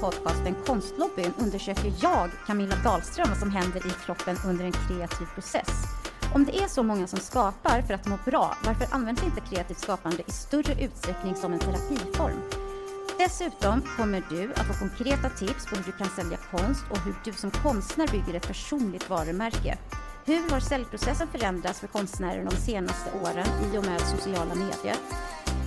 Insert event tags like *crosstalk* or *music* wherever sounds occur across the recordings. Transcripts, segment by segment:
podcasten Konstlobbyn undersöker jag, Camilla Dahlström, vad som händer i kroppen under en kreativ process. Om det är så många som skapar för att må bra, varför används inte kreativt skapande i större utsträckning som en terapiform? Dessutom kommer du att få konkreta tips på hur du kan sälja konst och hur du som konstnär bygger ett personligt varumärke. Hur har säljprocessen förändrats för konstnärer de senaste åren i och med sociala medier?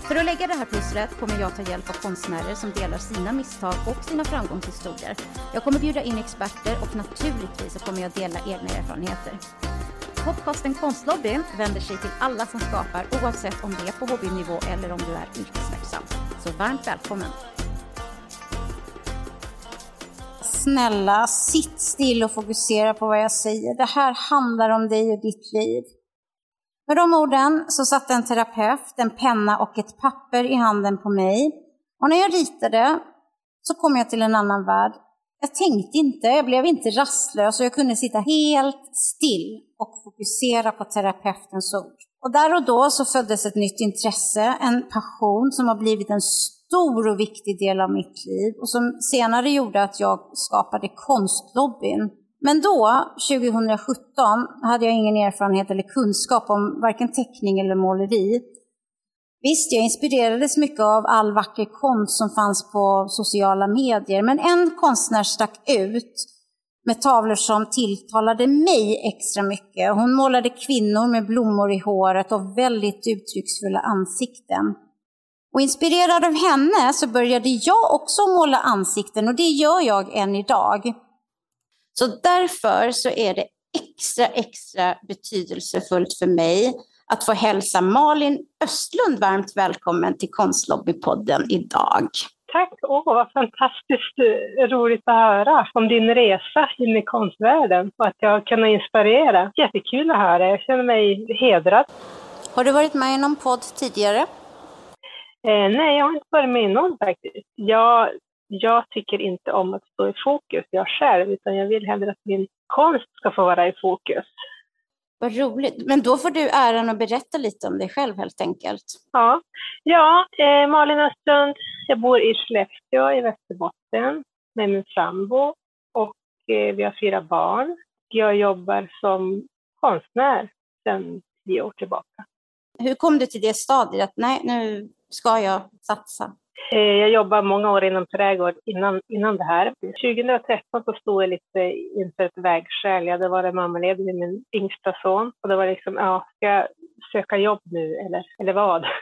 För att lägga det här pusslet kommer jag ta hjälp av konstnärer som delar sina misstag och sina framgångshistorier. Jag kommer bjuda in experter och naturligtvis så kommer jag dela egna erfarenheter. Podcasten Konstlobbyn vänder sig till alla som skapar oavsett om det är på hobbynivå eller om du är yrkesverksam. Så varmt välkommen! Snälla, sitt still och fokusera på vad jag säger. Det här handlar om dig och ditt liv. Med de orden så satte en terapeut en penna och ett papper i handen på mig. Och när jag ritade så kom jag till en annan värld. Jag tänkte inte, jag blev inte rastlös och jag kunde sitta helt still och fokusera på terapeutens ord. Och där och då så föddes ett nytt intresse, en passion som har blivit en stor och viktig del av mitt liv och som senare gjorde att jag skapade konstlobbyn men då, 2017, hade jag ingen erfarenhet eller kunskap om varken teckning eller måleri. Visst, jag inspirerades mycket av all vacker konst som fanns på sociala medier, men en konstnär stack ut med tavlor som tilltalade mig extra mycket. Hon målade kvinnor med blommor i håret och väldigt uttrycksfulla ansikten. Och inspirerad av henne så började jag också måla ansikten och det gör jag än idag. Så därför så är det extra, extra betydelsefullt för mig att få hälsa Malin Östlund varmt välkommen till Konstlobbypodden idag. Tack! Åh, vad fantastiskt eh, roligt att höra om din resa in i konstvärlden och att jag kan inspirera. Jättekul att höra. Jag känner mig hedrad. Har du varit med i någon podd tidigare? Eh, nej, jag har inte varit med i någon faktiskt. Jag jag tycker inte om att stå i fokus, jag själv, utan jag vill hellre att min konst ska få vara i fokus. Vad roligt. Men då får du äran att berätta lite om dig själv helt enkelt. Ja, ja eh, Malin Östlund, jag bor i Skellefteå i Västerbotten med min sambo och eh, vi har fyra barn. Jag jobbar som konstnär sedan tio år tillbaka. Hur kom du till det stadiet att nej, nu ska jag satsa? Eh, jag jobbade många år inom trädgård innan, innan det här. 2013 så stod jag lite inför ett vägskäl. Jag hade varit mammaledig med min yngsta son och det var liksom, ja, ska jag söka jobb nu eller, eller vad? *laughs*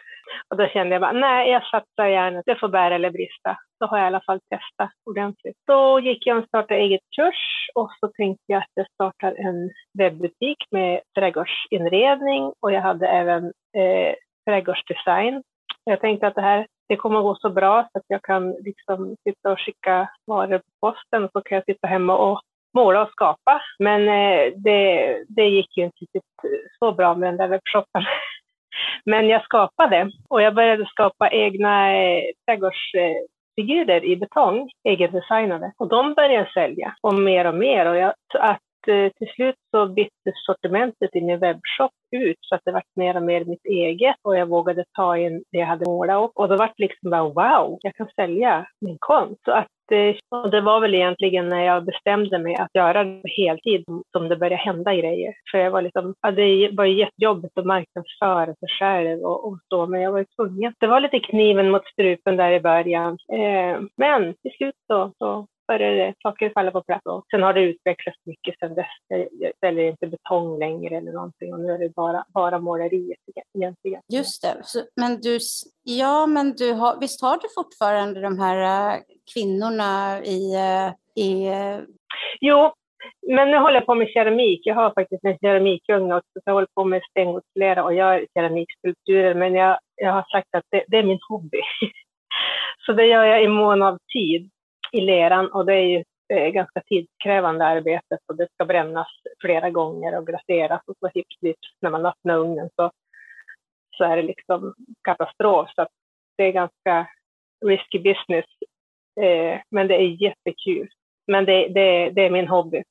Och då kände jag bara, nej, jag satsar gärna. Det får bära eller brista. Då har jag i alla fall testat ordentligt. Då gick jag och startade eget kurs och så tänkte jag att jag startar en webbutik med trädgårdsinredning och jag hade även eh, trädgårdsdesign. Jag tänkte att det här det kommer att gå så bra så att jag kan liksom sitta och skicka varor på posten och så kan jag sitta hemma och måla och skapa. Men eh, det, det gick ju inte riktigt så bra med den där webbshoppen. *laughs* Men jag skapade och jag började skapa egna eh, trädgårdsfigurer i betong, egendesignade. Och de började sälja och mer och mer. Och jag, att Eh, till slut så byttes sortimentet i min webbshop ut så att det var mer och mer mitt eget och jag vågade ta in det jag hade målat upp. Och då var det liksom bara wow, jag kan sälja min konst. Så att, eh, och det var väl egentligen när jag bestämde mig att göra det på heltid som det började hända grejer. För jag var liksom, ja, det var jättejobbigt att marknadsföra sig själv och, och så, men jag var ju tvungen. Det var lite kniven mot strupen där i början. Eh, men till slut så, så började saker falla på plats. Och sen har det utvecklats mycket sen dess. Jag säljer inte betong längre eller någonting och nu är det bara, bara måleriet egentligen. Just det. Så, men du, ja, men du har, visst har du fortfarande de här äh, kvinnorna i, äh, i... Äh... Jo, men nu håller jag på med keramik. Jag har faktiskt en keramikugn också, så jag håller på med stengodslera och gör keramikskulpturer. Men jag, jag har sagt att det, det är min hobby. *laughs* Så det gör jag i mån av tid i leran och det är ju eh, ganska tidskrävande arbete och det ska brännas flera gånger och glaseras och så hipp när man öppnar ugnen så, så är det liksom katastrof. Så det är ganska risky business. Eh, men det är jättekul. Men det, det, det är min hobby.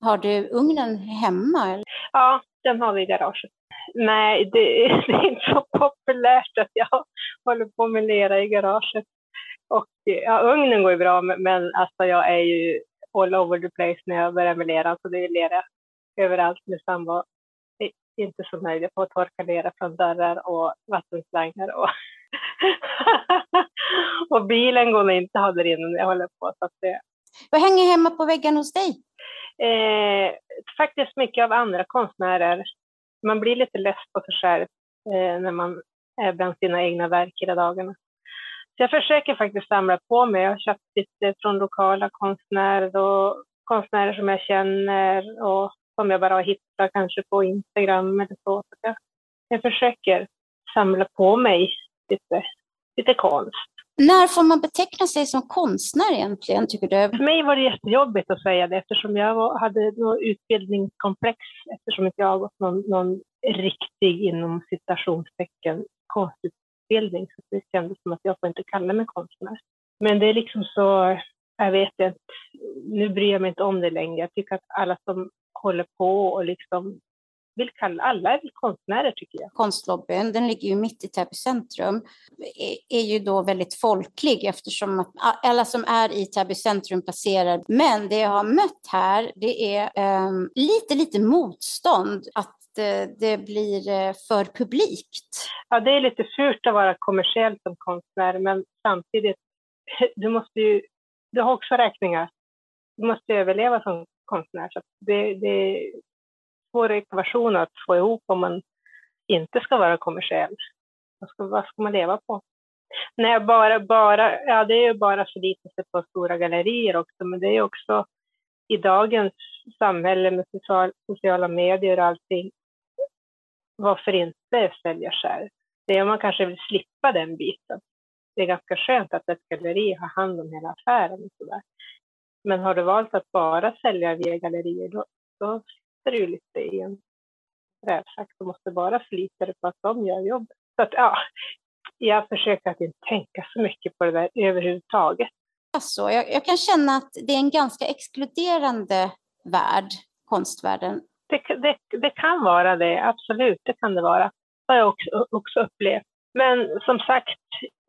Har du ugnen hemma? Eller? Ja, den har vi i garaget. Nej, det, *laughs* det, är inte så populärt att jag håller på med lera i garaget. Och ja, ugnen går ju bra, men alltså jag är ju all over the place när jag börjar med lera, så det är lera överallt. Min sambo är inte så nöjd. Jag får torka lera från dörrar och vattenslangar och *laughs* och bilen går nog inte där inne när jag håller på. Så det... Vad hänger hemma på väggen hos dig? Eh, faktiskt mycket av andra konstnärer. Man blir lite less på sig själv eh, när man är bland sina egna verk hela dagarna. Jag försöker faktiskt samla på mig. Jag har köpt lite från lokala konstnärer och konstnärer som jag känner och som jag bara har hittat kanske på Instagram eller så. så jag, jag försöker samla på mig lite, lite konst. När får man beteckna sig som konstnär egentligen, tycker du? För mig var det jättejobbigt att säga det eftersom jag hade något utbildningskomplex eftersom inte jag har gått någon, någon riktig, inom citationstecken, konstutbildning. Så det kändes som att jag får inte kalla mig konstnär. Men det är liksom så, jag vet inte, nu bryr jag mig inte om det längre. Jag tycker att alla som håller på och liksom vill kalla, alla är väl konstnärer tycker jag. Konstlobbyn, den ligger ju mitt i Täby centrum, är, är ju då väldigt folklig eftersom att alla som är i Täby centrum passerar. Men det jag har mött här, det är um, lite, lite motstånd att Eh, det blir eh, för publikt. Ja, det är lite fult att vara kommersiell som konstnär, men samtidigt, *laughs* du måste ju, du har också räkningar. Du måste överleva som konstnär. Så det, det, svår ekvation att få ihop om man inte ska vara kommersiell. Vad ska, vad ska man leva på? Nej, bara, bara, ja, det är ju bara förlita sig på stora gallerier också, men det är också i dagens samhälle med social, sociala medier och allting, varför inte sälja själv? Det är om man kanske vill slippa den biten. Det är ganska skönt att ett galleri har hand om hela affären och sådär. Men har du valt att bara sälja via gallerier, då, då sitter ju lite i en rävsax och måste bara förlita dig på att de gör jobbet. Så att, ja, jag försöker att inte tänka så mycket på det där överhuvudtaget. Alltså, jag, jag kan känna att det är en ganska exkluderande värld, konstvärlden. Det, det, det, kan vara det, absolut, det kan det vara. Det har jag också, också upplevt. Men som sagt,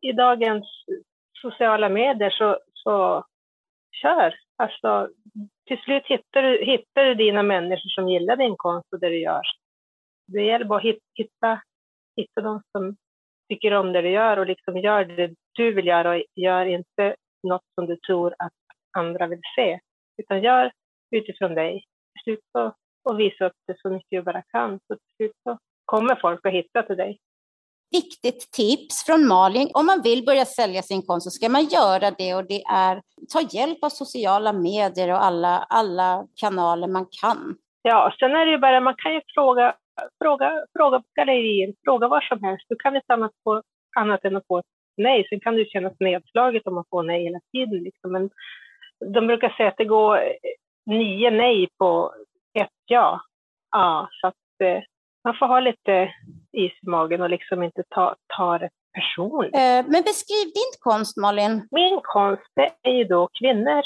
i dagens sociala medier så, så kör. Alltså, till slut hittar du, hittar du dina människor som gillar din konst och det du gör. Det gäller bara att hitta, hitta de som tycker om det du gör och liksom gör det du vill göra och gör inte något som du tror att andra vill se. Utan gör utifrån dig. Till slut så, och visa upp det så mycket du bara kan. Så till slut så kommer folk att hitta till dig viktigt tips från Malin. Om man vill börja sälja sin konst så ska man göra det och det är ta hjälp av sociala medier och alla, alla kanaler man kan. Ja, sen är det ju bara, man kan ju fråga, fråga, fråga på gallerier, fråga var som helst. Du kan inte annat, få, annat än att få nej. Sen kan det ju kännas nedslaget om man får nej hela tiden. Liksom. Men de brukar säga att det går nio nej på ett ja. Ja, så att eh, man får ha lite is i magen och liksom inte ta, ta det personligt. Eh, men beskriv din konst, Malin. Min konst är ju då kvinnor.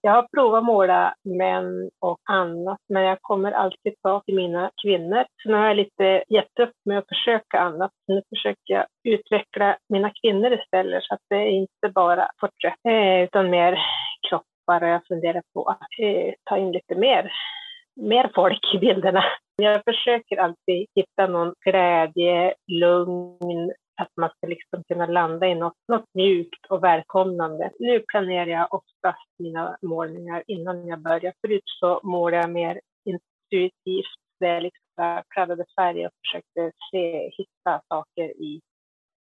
Jag har provat att måla män och annat, men jag kommer alltid tillbaka till mina kvinnor. Så nu har jag lite gett upp med att försöka annat. Nu försöker jag utveckla mina kvinnor istället, så att det är inte bara porträtt, eh, utan mer kroppar. Och jag funderar på att ta in lite mer mer folk i bilderna. Jag försöker alltid hitta någon glädje, lugn, att man ska liksom kunna landa i något, något mjukt och välkomnande. Nu planerar jag oftast mina målningar innan jag börjar. Förut så målade jag mer intuitivt, där jag liksom kladdade färger och försökte se, hitta saker i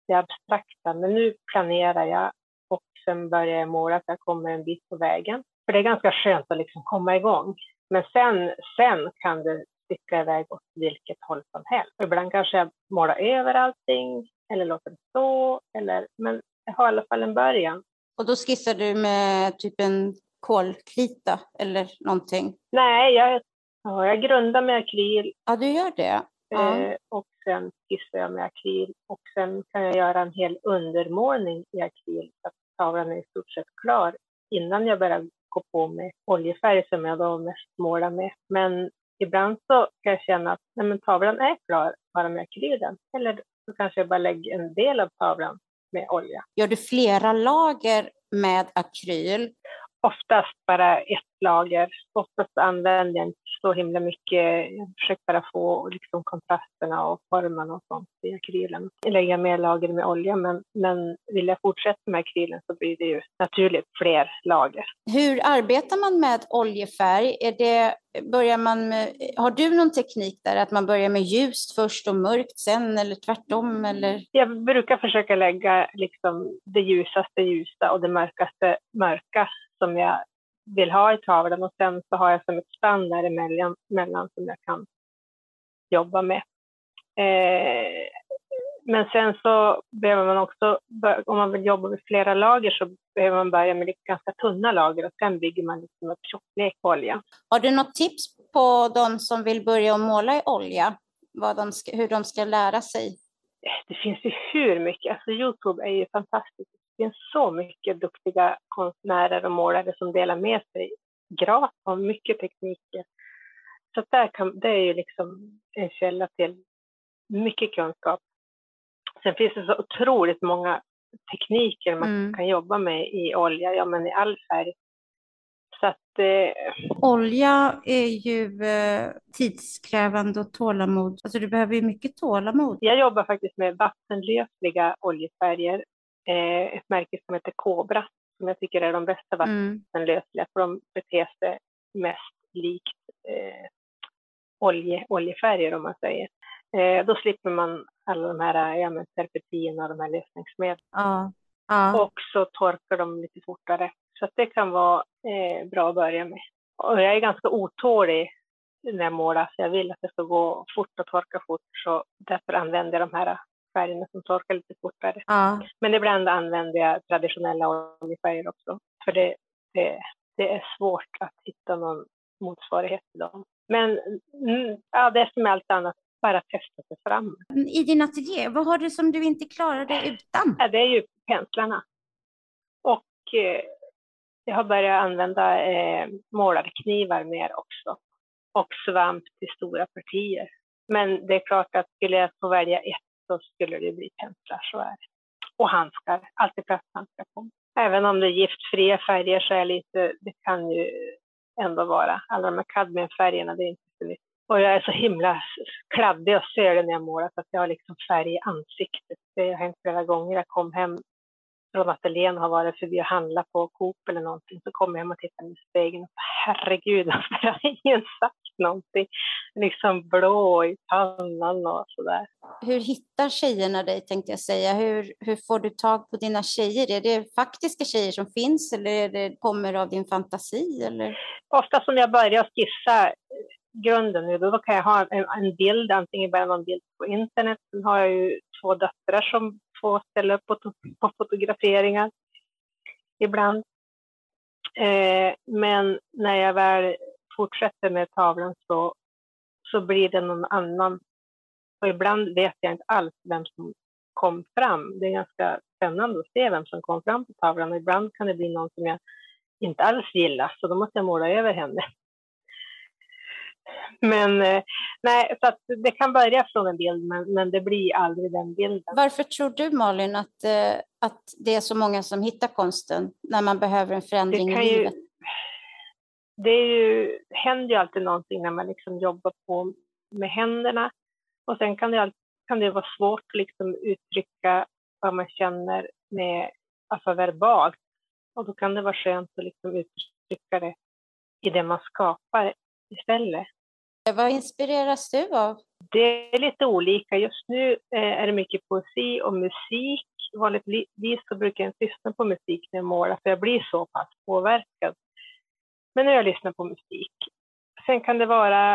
det abstrakta. Men nu planerar jag och sen börjar jag måla så jag kommer en bit på vägen. För det är ganska skönt att liksom komma igång. Men sen, sen kan det sticka iväg åt vilket håll som helst. Ibland kanske jag målar över allting eller låter det stå, eller, men jag har i alla fall en början. Och då skissar du med typ en kolkrita eller någonting? Nej, jag, ja, jag grundar med akryl. Ja, du gör det? Ja. Eh, och sen skissar jag med akryl och sen kan jag göra en hel undermålning i akryl så att tavlan är i stort sett klar innan jag börjar gå på med oljefärg som jag då mest målar med. Men ibland så kan jag känna att nej, men tavlan är klar bara med akrylen. Eller så kanske jag bara lägger en del av tavlan med olja. Gör du flera lager med akryl? Oftast bara ett lager. Oftast använder jag inte så himla mycket. Jag försöker bara få liksom kontrasterna och formen och sånt i akrylen. Lägga mer lager med olja, men, men vill jag fortsätta med akrylen så blir det ju naturligt fler lager. Hur arbetar man med oljefärg? Är det, börjar man med, har du någon teknik där, att man börjar med ljust först och mörkt sen eller tvärtom? Eller? Jag brukar försöka lägga liksom det ljusaste ljusa och det mörkaste mörka som jag vill ha i tavlan och sen så har jag som ett spann däremellan mellan som jag kan jobba med. Eh, men sen så behöver man också, om man vill jobba med flera lager så behöver man börja med ganska tunna lager och sen bygger man liksom upp tjocklek på olja. Har du något tips på de som vill börja måla i olja? De ska, hur de ska lära sig? Det finns ju hur mycket, alltså Youtube är ju fantastiskt. Det finns så mycket duktiga konstnärer och målare som delar med sig gratis av mycket tekniker. Så där kan, det är ju liksom en källa till mycket kunskap. Sen finns det så otroligt många tekniker man mm. kan jobba med i olja, ja men i all färg. Så att, eh... Olja är ju eh, tidskrävande och tålamod. Alltså du behöver ju mycket tålamod. Jag jobbar faktiskt med vattenlösliga oljefärger eh, ett märke som heter Cobra som jag tycker är de bästa mm. vattenlösliga för de beter sig mest likt eh, olje, oljefärger om man säger. Eh, då slipper man alla de här ja, men och de här lösningsmedlen. Ja. Ja. Och så torkar de lite fortare. Så det kan vara eh, bra att börja med. Och jag är ganska otålig när jag målar, så jag vill att det ska gå fort och torka fort. Så därför använder jag de här färgerna som torkar lite fortare. Ja. Men ibland använder jag traditionella oljefärger också, för det, det, det är svårt att hitta någon motsvarighet till dem. Men mm, ja, det är som allt annat, bara testa sig fram. I din ateljé, vad har du som du inte klarar dig utan? Ja, det är ju penslarna. Och eh, jag har börjat använda eh, målarknivar mer också. Och svamp till stora partier. Men det är klart att skulle jag få välja ett så skulle det bli penslar, så är det. Och handskar, alltid plasthandskar på. Även om det är giftfria färger så är lite, det kan ju ändå vara, alla de här kadmiumfärgerna, det är inte så nytt. Och jag är så himla kladdig och sölig när jag målar så att jag har liksom färg i ansiktet. Det har hänt flera gånger. Jag kom hem från ateljén har varit förbi och handlat på Coop eller någonting så kommer jag hem och tittar i spegeln och herregud, *laughs* jag har ingen sagt någonting. Liksom blå i pannan och sådär. Hur hittar tjejerna dig tänkte jag säga? Hur, hur får du tag på dina tjejer? Är det faktiska tjejer som finns eller är det, kommer av din fantasi? Eller? Ofta som jag börjar skissa grunden nu, då kan jag ha en, en bild, antingen bara någon bild på internet. Sen har jag ju två döttrar som får ställa upp på, på fotograferingar ibland. Eh, men när jag väl fortsätter med tavlan så, så blir det någon annan. Och ibland vet jag inte alls vem som kom fram. Det är ganska spännande att se vem som kom fram på tavlan. Ibland kan det bli någon som jag inte alls gillar, så då måste jag måla över henne. Men eh, nej, så det kan börja från en bild, men, men det blir aldrig den bilden. Varför tror du Malin att, eh, att det är så många som hittar konsten när man behöver en förändring i livet? Ju, det är ju, händer ju alltid någonting när man liksom jobbar på med händerna. Och sen kan det, kan det vara svårt att liksom uttrycka vad man känner med, alltså verbalt. Och då kan det vara skönt att liksom uttrycka det i det man skapar istället. Vad inspireras du av? Det är lite olika. Just nu eh, är det mycket poesi och musik. Vanligtvis så brukar jag inte lyssna på musik när jag målar, för jag blir så pass påverkad. Men nu har jag lyssnat på musik. Sen kan det vara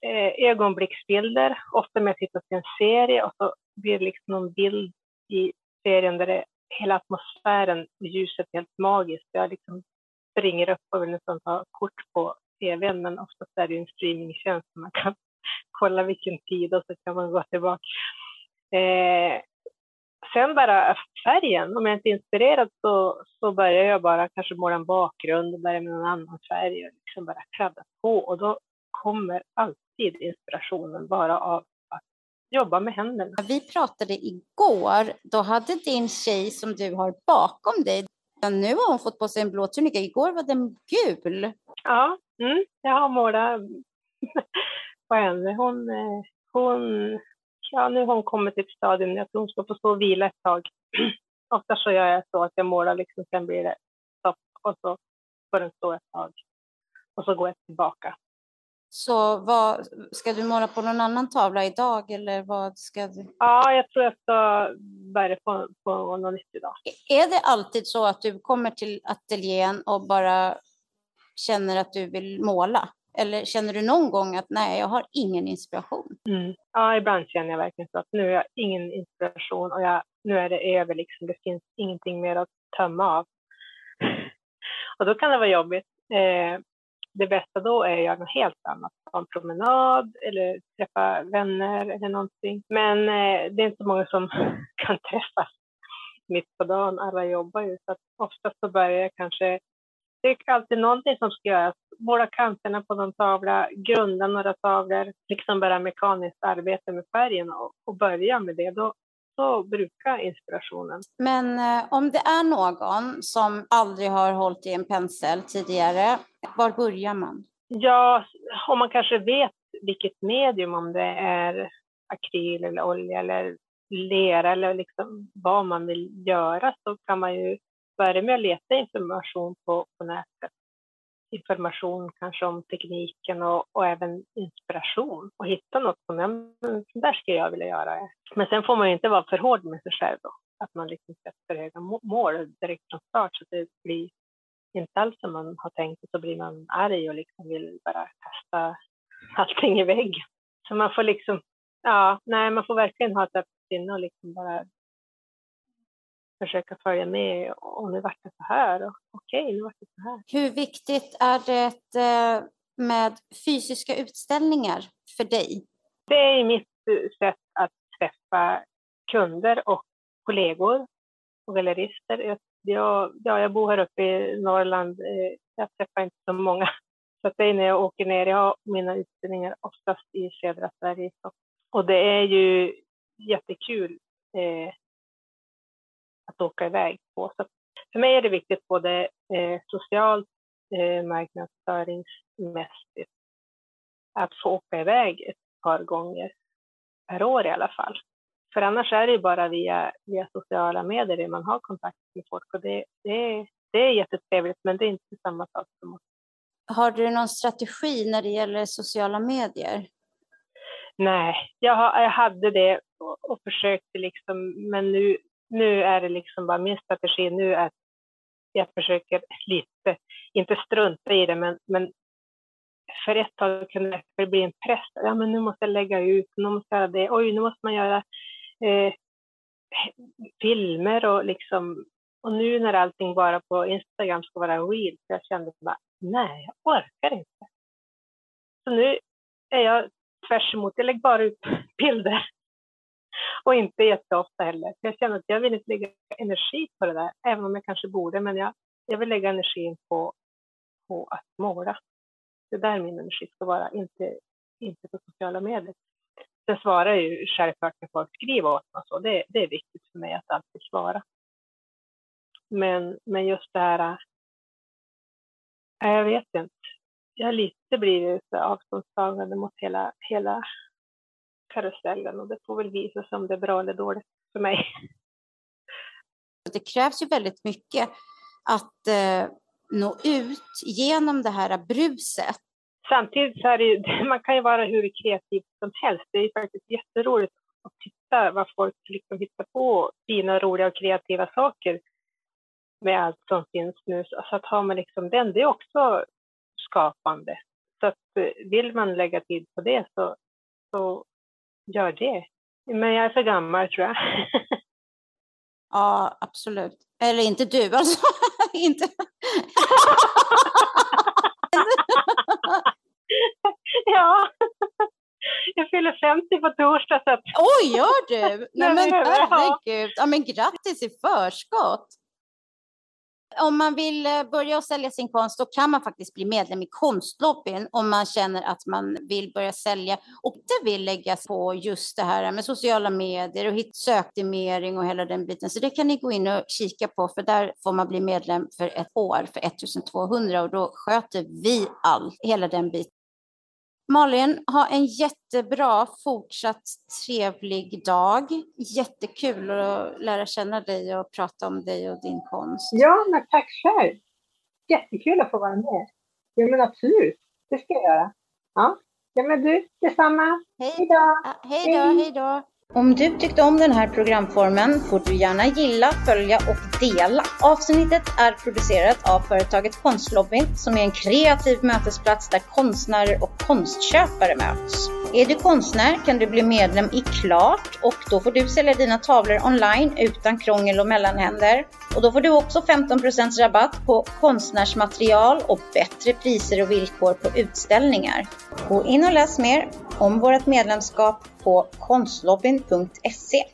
eh, ögonblicksbilder, ofta när jag tittar på en serie och så blir det liksom någon bild i serien där det, hela atmosfären, ljuset är helt magiskt. Jag liksom springer upp och vill nästan ta kort på tvn, men oftast är det en streamingtjänst man kan *laughs* kolla vilken tid och så kan man gå tillbaka. Eh, sen bara färgen, om jag inte är inspirerad så, så börjar jag bara kanske måla en bakgrund och börjar med någon annan färg och liksom bara kladda på och då kommer alltid inspirationen bara av att jobba med händerna. Vi pratade igår, då hade din tjej som du har bakom dig, nu har hon fått på sig en blå tunika, igår var den gul. Ja, mm, jag har målat *laughs* på henne. Hon, eh, hon, ja, nu har hon kommit till ett stadium att hon ska få stå och vila ett tag. *clears throat* Ofta så gör jag så att jag målar liksom, sen blir det stopp och så får den stå ett tag. Och så går jag tillbaka. Så vad, ska du måla på någon annan tavla idag eller vad ska du? Ja, jag tror jag ska börja på, på något nytt idag. Är det alltid så att du kommer till ateljén och bara känner att du vill måla? Eller känner du någon gång att nej, jag har ingen inspiration? Mm. Ja, ibland känner jag verkligen så att nu har jag ingen inspiration och jag, nu är det över liksom. Det finns ingenting mer att tömma av. *laughs* Och då kan det vara jobbigt. Eh, det bästa då är att göra något helt annat. Ta en promenad eller träffa vänner eller någonting. Men eh, det är inte så många som *laughs* kan träffas mitt på dagen. Alla jobbar ju. Så att oftast så börjar jag kanske det är alltid någonting som ska göras. Måla kanterna på någon tavla, grunda några tavlor, liksom bara mekaniskt arbete med färgen och, och börja med det. Då, så brukar inspirationen. Men eh, om det är någon som aldrig har hållit i en pensel tidigare, var börjar man? Ja, om man kanske vet vilket medium, om det är akryl eller olja eller lera eller liksom vad man vill göra så kan man ju börja med att leta information på, på nätet. Information kanske om tekniken och, och även inspiration och hitta något som jag, där skulle jag vilja göra. Men sen får man ju inte vara för hård med sig själv då. Att man liksom sätter höga mål direkt från start så att det blir inte alls som man har tänkt och så blir man arg och liksom vill bara kasta allting i väggen. Så man får liksom, ja, nej, man får verkligen ha ett öppet sinne och liksom bara försöka följa med och nu vart det så här och okej, nu vart det så här. Hur viktigt är det eh, med fysiska utställningar för dig? Det är mitt sätt att träffa kunder och kollegor och gallerister. Jag, ja, jag bor här uppe i Norrland. Eh, jag träffar inte så många. *laughs* Så det är när jag åker ner. Jag har mina utställningar oftast i södra Sverige. Och det är ju jättekul eh, att åka iväg på. Så för mig är det viktigt både eh, socialt, eh, marknadsföringsmässigt, att få åka iväg ett par gånger per år i alla fall. För annars är det ju bara via, via sociala medier man har kontakt med folk och det, det, det är jättetrevligt men det är inte samma sak som att har du någon strategi när det gäller sociala medier? Nej, jag, har, jag hade det och, och försökte liksom, men nu, nu är det liksom bara min strategi nu är att jag försöker lite, inte strunta i det, men, men för ett tag kunde det bli en press. Ja, men nu måste jag lägga ut, nu måste jag göra det, oj, nu måste man göra eh, filmer och liksom, och nu när allting bara på Instagram ska vara real, så jag kände bara, nej, jag orkar inte. Så nu är jag tvärs emot, jag lägger bara ut bilder och inte jätteofta heller. Jag känner att jag vill inte lägga energi på det där, även om jag kanske borde, men jag, jag vill lägga energin på, på att måla. Det är där min energi ska vara, inte, inte på sociala medier. Sen svarar jag ju självklart när folk skriver åt mig så. Det, det är viktigt för mig att alltid svara. Men, men just det här, äh, jag vet inte. Jag har lite blivit avståndstagande mot hela, hela karusellen och det får väl visa sig om det är bra eller dåligt för mig. Det krävs ju väldigt mycket att eh, nå ut genom det här bruset. Samtidigt så är det ju, *laughs* man kan ju vara hur kreativ som helst. Det är faktiskt jätteroligt att titta vad folk liksom hittar på, fina, roliga och kreativa saker med allt som finns nu. Så att ha man liksom den, det är också skapande. Så att eh, vill man lägga tid på det så, så gör det. Men jag är för gammal tror jag. *laughs* ja, absolut. Eller inte du alltså. *laughs* inte. *laughs* ja. Jag fyller 50 på torsdag. Så att... Oj, gör du? Nej, men herregud. Ja, men grattis i förskott. Om man vill eh, börja sälja sin konst då kan man faktiskt bli medlem i konstlobbyn om man känner att man vill börja sälja och det vill lägga på just det här med sociala medier och sökoptimering och hela den biten. Så det kan ni gå in och kika på för där får man bli medlem för ett år för 1200 och då sköter vi all, hela den biten. Malin, ha en jättebra fortsatt trevlig dag. Jättekul att lära känna dig och prata om dig och din konst. Ja, men tack själv. Jättekul att få vara med. Ja, men absolut. Det ska jag göra. Ja, ja men du, detsamma. Hej då. Hej då, hej då. Om du tyckte om den här programformen får du gärna gilla, följa och dela. Avsnittet är producerat av företaget Konstlobbyn som är en kreativ mötesplats där konstnärer och konstköpare möts. Är du konstnär kan du bli medlem i Klart och då får du sälja dina tavlor online utan krångel och mellanhänder. Och då får du också 15% rabatt på konstnärsmaterial och bättre priser och villkor på utställningar. Gå in och läs mer om vårt medlemskap på konstlobbyn.se